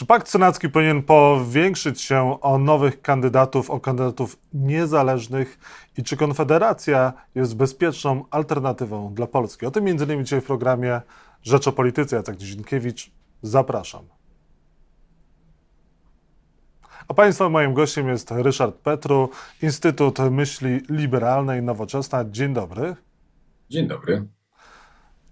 Czy pakt senacki powinien powiększyć się o nowych kandydatów, o kandydatów niezależnych i czy Konfederacja jest bezpieczną alternatywą dla Polski? O tym innymi dzisiaj w programie Rzecz o Polityce. Jacek Dzienkiewicz, zapraszam. A Państwa moim gościem jest Ryszard Petru, Instytut Myśli Liberalnej Nowoczesna. Dzień dobry. Dzień dobry.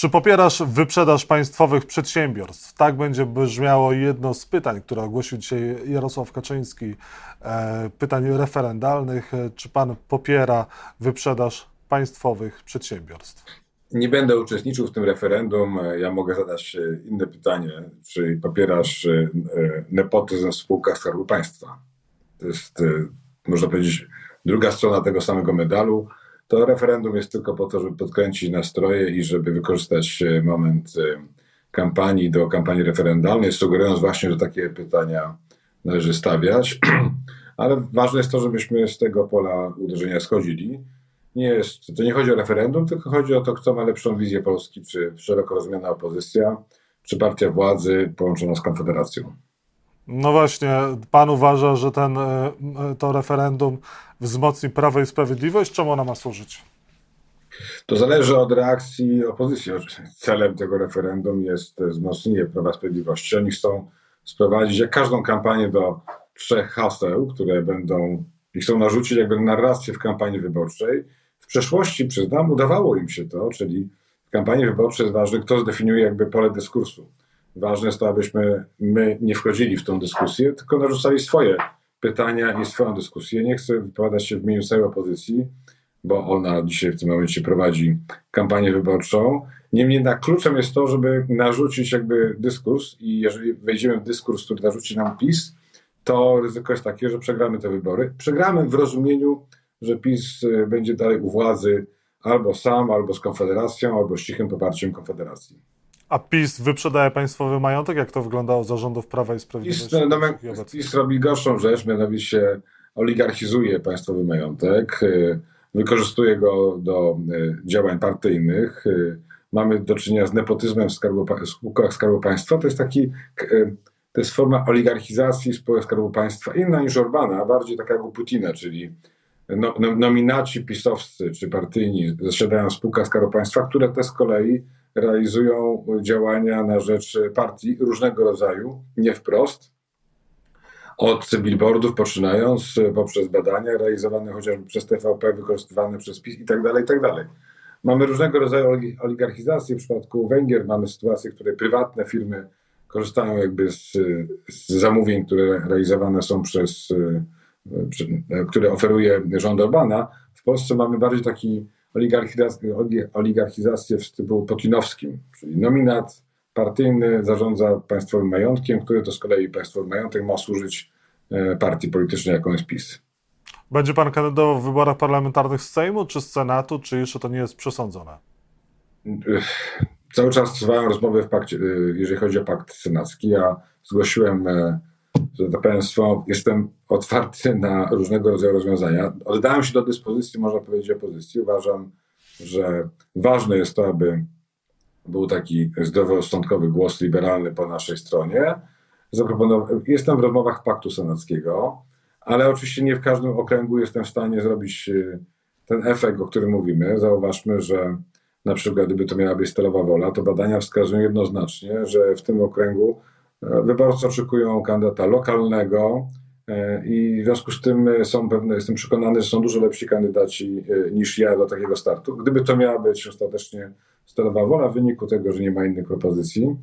Czy popierasz wyprzedaż państwowych przedsiębiorstw? Tak będzie brzmiało jedno z pytań, które ogłosił dzisiaj Jarosław Kaczyński, e, pytań referendalnych. Czy pan popiera wyprzedaż państwowych przedsiębiorstw? Nie będę uczestniczył w tym referendum. Ja mogę zadać inne pytanie. Czy popierasz e, nepotyzm w spółkach Skarbu Państwa? To jest, e, można powiedzieć, druga strona tego samego medalu to referendum jest tylko po to, żeby podkręcić nastroje i żeby wykorzystać e, moment e, kampanii do kampanii referendalnej, sugerując właśnie, że takie pytania należy stawiać. Ale ważne jest to, żebyśmy z tego pola uderzenia schodzili. Nie jest, to nie chodzi o referendum, tylko chodzi o to, kto ma lepszą wizję Polski, czy szeroko rozumiana opozycja, czy partia władzy połączona z Konfederacją. No właśnie, pan uważa, że ten, e, to referendum wzmocni Prawo i Sprawiedliwość? Czemu ona ma służyć? To zależy od reakcji opozycji. Celem tego referendum jest wzmocnienie Prawa i Sprawiedliwości. Oni chcą sprowadzić jak każdą kampanię do trzech haseł, które będą i chcą narzucić jakby narrację w kampanii wyborczej. W przeszłości, przyznam, udawało im się to, czyli w kampanii wyborczej jest ważne, kto zdefiniuje jakby pole dyskursu. Ważne jest to, abyśmy my nie wchodzili w tą dyskusję, tylko narzucali swoje pytania i swoją dyskusję. Nie chcę wypowiadać się w imieniu całej opozycji, bo ona dzisiaj w tym momencie prowadzi kampanię wyborczą. Niemniej jednak kluczem jest to, żeby narzucić jakby dyskurs i jeżeli wejdziemy w dyskurs, który narzuci nam PiS, to ryzyko jest takie, że przegramy te wybory. Przegramy w rozumieniu, że PiS y, będzie dalej u władzy albo sam, albo z Konfederacją, albo z cichym poparciem Konfederacji. A PiS wyprzedaje państwowy majątek? Jak to wyglądało za rządów Prawa i Sprawiedliwości? PiS, no, PiS robi gorszą rzecz, mianowicie oligarchizuje państwowy majątek, y, wykorzystuje go do y, działań partyjnych. Y, mamy do czynienia z nepotyzmem w, skarbu, spółkach Skarbu Państwa. To jest taki, to jest forma oligarchizacji spółek Skarbu Państwa, inna niż Orbana, bardziej taka jak u Putina, czyli no, no, nominaci pisowscy czy partyjni zasiadają w spółkach Skarbu Państwa, które te z kolei realizują działania na rzecz partii różnego rodzaju, nie wprost. Od billboardów poczynając, poprzez badania realizowane chociażby przez TVP, wykorzystywane przez PiS i tak dalej, tak. Mamy różnego rodzaju oligarchizację. W przypadku Węgier mamy sytuację, w której prywatne firmy korzystają jakby z, z zamówień, które realizowane są przez, które oferuje rząd Orbana. W Polsce mamy bardziej taki oligarchizację w stylu putinowskim, czyli nominat partyjny zarządza państwowym majątkiem, który to z kolei państwowy majątek ma służyć e, partii politycznej, jaką jest PiS. Będzie pan kandydował w wyborach parlamentarnych z Sejmu czy z Senatu, czy jeszcze to nie jest przesądzone? Cały czas trwają rozmowy w pakcie, e, jeżeli chodzi o pakt senacki. Ja zgłosiłem że tak Państwo, jestem otwarty na różnego rodzaju rozwiązania. Oddałem się do dyspozycji, można powiedzieć, opozycji. Uważam, że ważne jest to, aby był taki zdroworozsądkowy głos liberalny po naszej stronie. Jestem w rozmowach Paktu Senackiego, ale oczywiście nie w każdym okręgu jestem w stanie zrobić y, ten efekt, o którym mówimy. Zauważmy, że na przykład gdyby to miała być stelowa wola, to badania wskazują jednoznacznie, że w tym okręgu Wyborcy oczekują kandydata lokalnego e, i w związku z tym są pewne, jestem przekonany, że są dużo lepsi kandydaci e, niż ja do takiego startu. Gdyby to miała być ostatecznie sterowa wola w wyniku tego, że nie ma innych propozycji,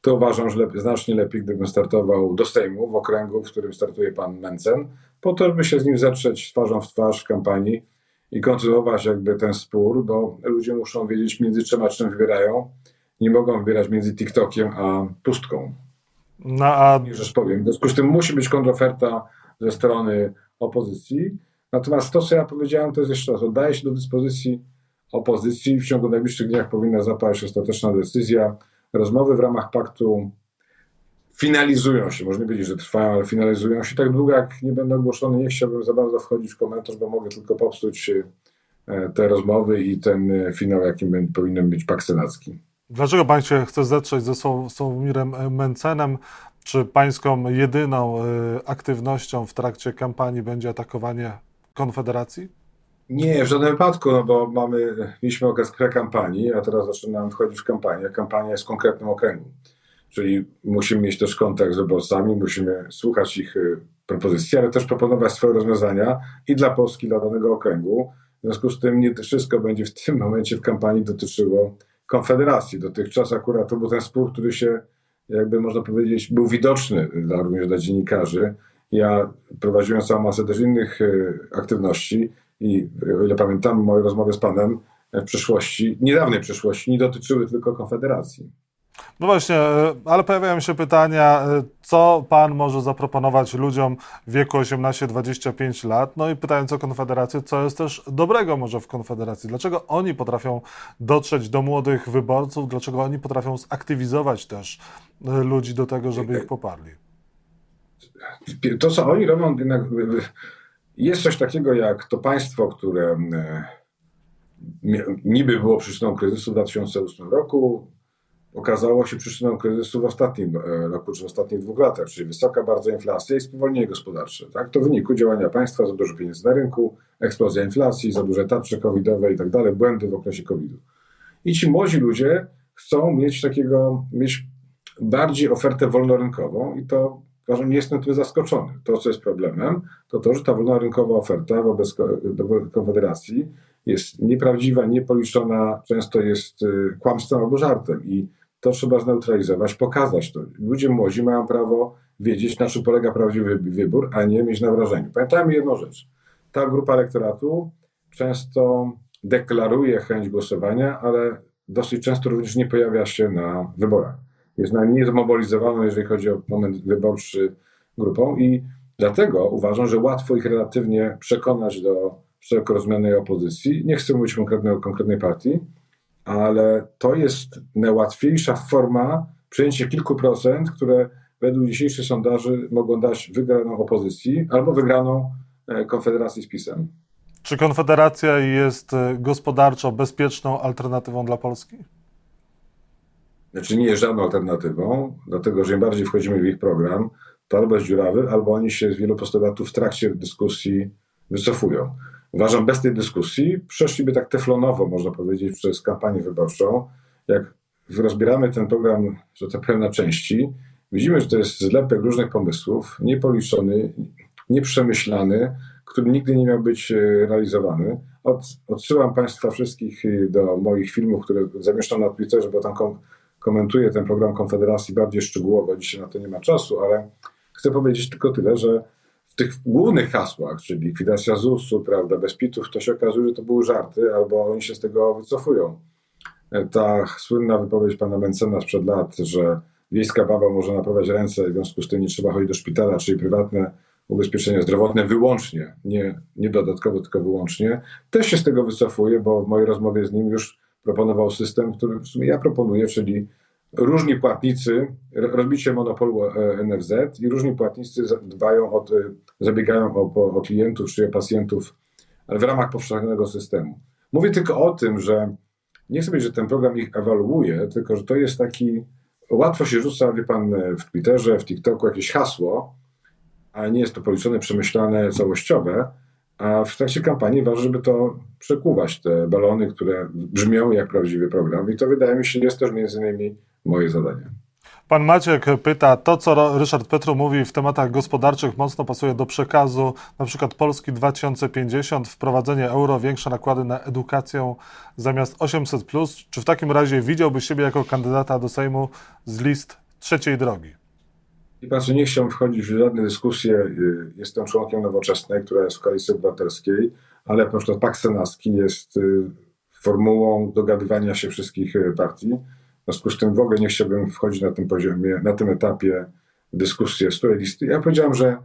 to uważam, że lepiej, znacznie lepiej, gdybym startował do Sejmu w okręgu, w którym startuje pan Mencen, po to, żeby się z nim zetrzeć twarzą w twarz w kampanii i kontynuować jakby ten spór, bo ludzie muszą wiedzieć między czym a czym wybierają. Nie mogą wybierać między TikTokiem a pustką. No, a... Rzecz powiem. W związku z tym musi być kontroferta ze strony opozycji. Natomiast to, co ja powiedziałem, to jest jeszcze raz, oddaję się do dyspozycji opozycji. W ciągu najbliższych dniach powinna zapaść ostateczna decyzja. Rozmowy w ramach paktu finalizują się, można powiedzieć, że trwają, ale finalizują się tak długo, jak nie będą ogłoszone. Nie chciałbym za bardzo wchodzić w komentarz, bo mogę tylko popsuć e, te rozmowy i ten e, finał, jakim powinien być pakt senacki. Dlaczego pan się chce zetrzeć ze Sławomirem Mencenem? Czy pańską jedyną y, aktywnością w trakcie kampanii będzie atakowanie Konfederacji? Nie, w żadnym wypadku, no bo mamy, mieliśmy okres pre-kampanii, a teraz zaczynamy wchodzić w kampanię. Kampania jest w konkretnym okręgu. Czyli musimy mieć też kontakt z wyborcami, musimy słuchać ich y, propozycji, ale też proponować swoje rozwiązania i dla Polski, dla danego okręgu. W związku z tym nie wszystko będzie w tym momencie w kampanii dotyczyło Konfederacji. Dotychczas akurat to był ten spór, który się, jakby można powiedzieć, był widoczny dla, również dla dziennikarzy. Ja prowadziłem całą masę też innych y, aktywności i o ile pamiętam, moje rozmowy z panem w przyszłości, niedawnej przyszłości, nie dotyczyły tylko Konfederacji. No właśnie, e, ale pojawiają się pytania, e, co pan może zaproponować ludziom w wieku 18-25 lat? No i pytając o Konfederację, co jest też dobrego może w Konfederacji? Dlaczego oni potrafią dotrzeć do młodych wyborców? Dlaczego oni potrafią zaktywizować też e, ludzi do tego, żeby ich poparli? To, co oni robią, jest coś takiego jak to państwo, które niby było przyczyną kryzysu w 2008 roku, okazało się przyczyną kryzysu w ostatnim e, roku, czy w ostatnich dwóch latach, czyli wysoka bardzo inflacja i spowolnienie gospodarcze. Tak? To w wyniku działania państwa, za dużo pieniędzy na rynku, eksplozja inflacji, za duże tarcze covidowe i tak dalej, błędy w okresie covidu. I ci młodzi ludzie chcą mieć takiego, mieć bardziej ofertę wolnorynkową i to uważam, nie jestem tym zaskoczony. To, co jest problemem, to to, że ta wolnorynkowa oferta wobec Konfederacji jest nieprawdziwa, niepoliczona, często jest y, kłamstwem albo żartem i to trzeba zneutralizować, pokazać to. Ludzie młodzi mają prawo wiedzieć, na czym polega prawdziwy wybór, a nie mieć na wrażeniu. Pamiętajmy jedną rzecz. Ta grupa elektoratu często deklaruje chęć głosowania, ale dosyć często również nie pojawia się na wyborach. Jest najmniej zmobilizowana, jeżeli chodzi o moment wyborczy grupą i dlatego uważam, że łatwo ich relatywnie przekonać do szeroko rozumianej opozycji. Nie chcę mówić konkretnej, konkretnej partii, ale to jest najłatwiejsza forma przejęcia kilku procent, które według dzisiejszych sondaży mogą dać wygraną opozycji albo wygraną e, Konfederacji z PiSem. Czy Konfederacja jest e, gospodarczo bezpieczną alternatywą dla Polski? Znaczy nie jest żadną alternatywą, dlatego że im bardziej wchodzimy w ich program, to albo jest dziurawy, albo oni się z wielu postulatów w trakcie dyskusji wycofują. Uważam, bez tej dyskusji przeszliby tak teflonowo, można powiedzieć, przez kampanię wyborczą. Jak rozbieramy ten program, że tak powiem, na części, widzimy, że to jest zlepek różnych pomysłów, niepoliczony, nieprzemyślany, który nigdy nie miał być e, realizowany. Od, odsyłam Państwa wszystkich e, do moich filmów, które zamieszczam na Twitterze, bo tam kom, komentuję ten program Konfederacji bardziej szczegółowo. Dzisiaj na to nie ma czasu, ale chcę powiedzieć tylko tyle, że w tych głównych hasłach, czyli likwidacja ZUS-u, prawda, bez pitów, to się okazuje, że to były żarty, albo oni się z tego wycofują. Ta słynna wypowiedź pana Mencena sprzed lat, że wiejska baba może naprawiać ręce, w związku z tym nie trzeba chodzić do szpitala, czyli prywatne ubezpieczenia zdrowotne wyłącznie, nie, nie dodatkowo, tylko wyłącznie, też się z tego wycofuje, bo w mojej rozmowie z nim już proponował system, który w sumie ja proponuję, czyli różni płatnicy, rozbicie monopolu e, NFZ i różni płatnicy dbają o, zabiegają o, o klientów czy o pacjentów, w ramach powszechnego systemu. Mówię tylko o tym, że nie chcę powiedzieć, że ten program ich ewaluuje, tylko że to jest taki, łatwo się rzuca, wie pan, w Twitterze, w TikToku jakieś hasło, a nie jest to policzone, przemyślane, całościowe, a w trakcie kampanii ważne, żeby to przekuwać, te balony, które brzmią jak prawdziwy program i to wydaje mi się jest też między innymi moje zadanie. Pan Maciek pyta, to co Ryszard Petru mówi w tematach gospodarczych mocno pasuje do przekazu na przykład Polski 2050, wprowadzenie euro, większe nakłady na edukację zamiast 800+. Plus. Czy w takim razie widziałby siebie jako kandydata do Sejmu z list trzeciej drogi? I pan, nie chciałbym wchodzić w żadne dyskusje. Y, jestem członkiem Nowoczesnej, która jest w Koalicji Obywatelskiej, ale na przykład Pakt Senacki jest y, formułą dogadywania się wszystkich y, partii. W związku z tym w ogóle nie chciałbym wchodzić na tym poziomie, na tym etapie dyskusji z której listy. Ja powiedziałem, że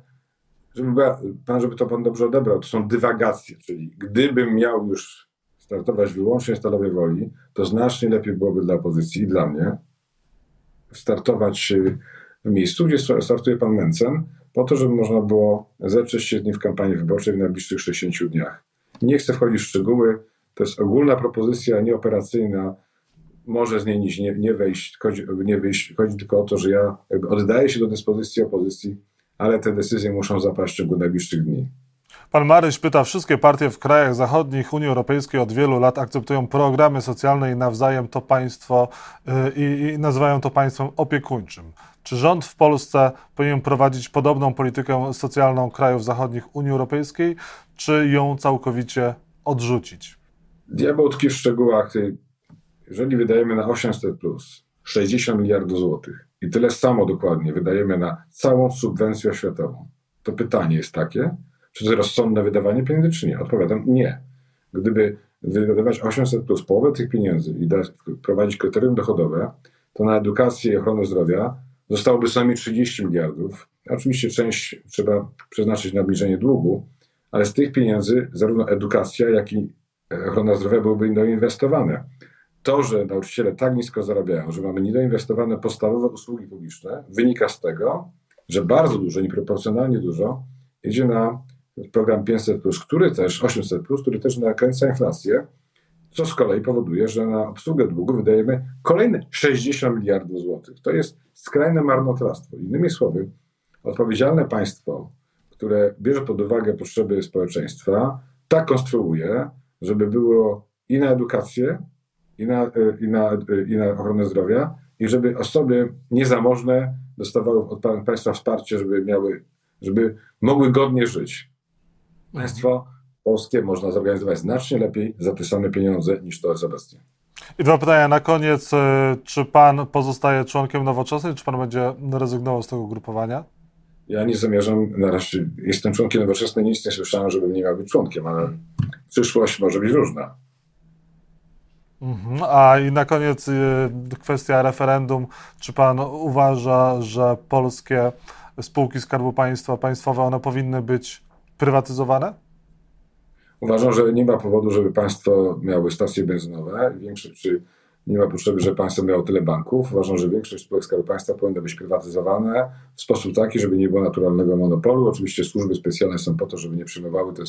żeby pan, żeby to pan dobrze odebrał, to są dywagacje, czyli gdybym miał już startować wyłącznie stalowej woli, to znacznie lepiej byłoby dla opozycji i dla mnie startować w miejscu, gdzie startuje pan Mencen, po to, żeby można było zetrzeć się z nim w kampanii wyborczej w najbliższych 60 dniach. Nie chcę wchodzić w szczegóły, to jest ogólna propozycja, nieoperacyjna. Może z niej nie, nie wejść, chodzi, nie wyjść. Chodzi tylko o to, że ja oddaję się do dyspozycji opozycji, ale te decyzje muszą zapaść w ciągu najbliższych dni. Pan Maryś pyta, wszystkie partie w krajach zachodnich Unii Europejskiej od wielu lat akceptują programy socjalne i nawzajem to państwo yy, i, i nazywają to państwem opiekuńczym. Czy rząd w Polsce powinien prowadzić podobną politykę socjalną krajów zachodnich Unii Europejskiej, czy ją całkowicie odrzucić? Diabeł tkwi w szczegółach. Jeżeli wydajemy na 800 plus 60 miliardów złotych i tyle samo dokładnie wydajemy na całą subwencję oświatową, to pytanie jest takie, czy to jest rozsądne wydawanie pieniędzy, czy nie? Odpowiadam nie. Gdyby wydawać 800 plus połowę tych pieniędzy i dać, prowadzić kryterium dochodowe, to na edukację i ochronę zdrowia zostałoby co najmniej 30 miliardów. Oczywiście część trzeba przeznaczyć na obniżenie długu, ale z tych pieniędzy zarówno edukacja, jak i ochrona zdrowia byłyby doinwestowane. To, że nauczyciele tak nisko zarabiają, że mamy niedoinwestowane podstawowe usługi publiczne, wynika z tego, że bardzo dużo, nieproporcjonalnie dużo idzie na program 500, który też 800, który też nakręca inflację, co z kolei powoduje, że na obsługę długu wydajemy kolejne 60 miliardów złotych. To jest skrajne marnotrawstwo. Innymi słowy, odpowiedzialne państwo, które bierze pod uwagę potrzeby społeczeństwa, tak konstruuje, żeby było i na edukację, i na, i na, i na ochronę zdrowia, i żeby osoby niezamożne dostawały od państwa wsparcie, żeby miały, żeby mogły godnie żyć. Państwo polskie można zorganizować znacznie lepiej za te same pieniądze niż to jest obecnie. I dwa pytania na koniec. Czy pan pozostaje członkiem nowoczesnej, czy pan będzie rezygnował z tego ugrupowania? Ja nie zamierzam, na razie jestem członkiem nowoczesnej, nic nie słyszałem, żebym nie miał być członkiem, ale przyszłość może być różna. Mhm. A i na koniec kwestia referendum. Czy pan uważa, że polskie spółki Skarbu Państwa, państwowe, one powinny być prywatyzowane? Uważam, że nie ma powodu, żeby państwo miały stacje benzynowe. Większość, czy nie ma potrzeby, żeby państwo miało tyle banków. Uważam, że większość spółek Skarbu Państwa powinna być prywatyzowane w sposób taki, żeby nie było naturalnego monopolu. Oczywiście służby specjalne są po to, żeby nie przyjmowały, te,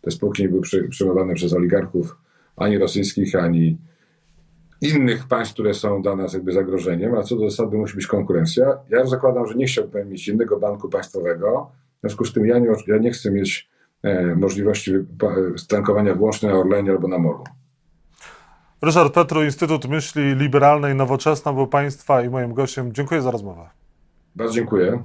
te spółki nie były przyjmowane przez oligarchów ani rosyjskich, ani innych państw, które są dla nas jakby zagrożeniem, a co do zasady musi być konkurencja. Ja zakładam, że nie chciałbym mieć innego banku państwowego, w związku z tym ja nie, ja nie chcę mieć e, możliwości stankowania wyłącznie na Orlenie albo na Molu. Ryszard Petru, Instytut Myśli Liberalnej Nowoczesna był Państwa i moim gościem. Dziękuję za rozmowę. Bardzo dziękuję.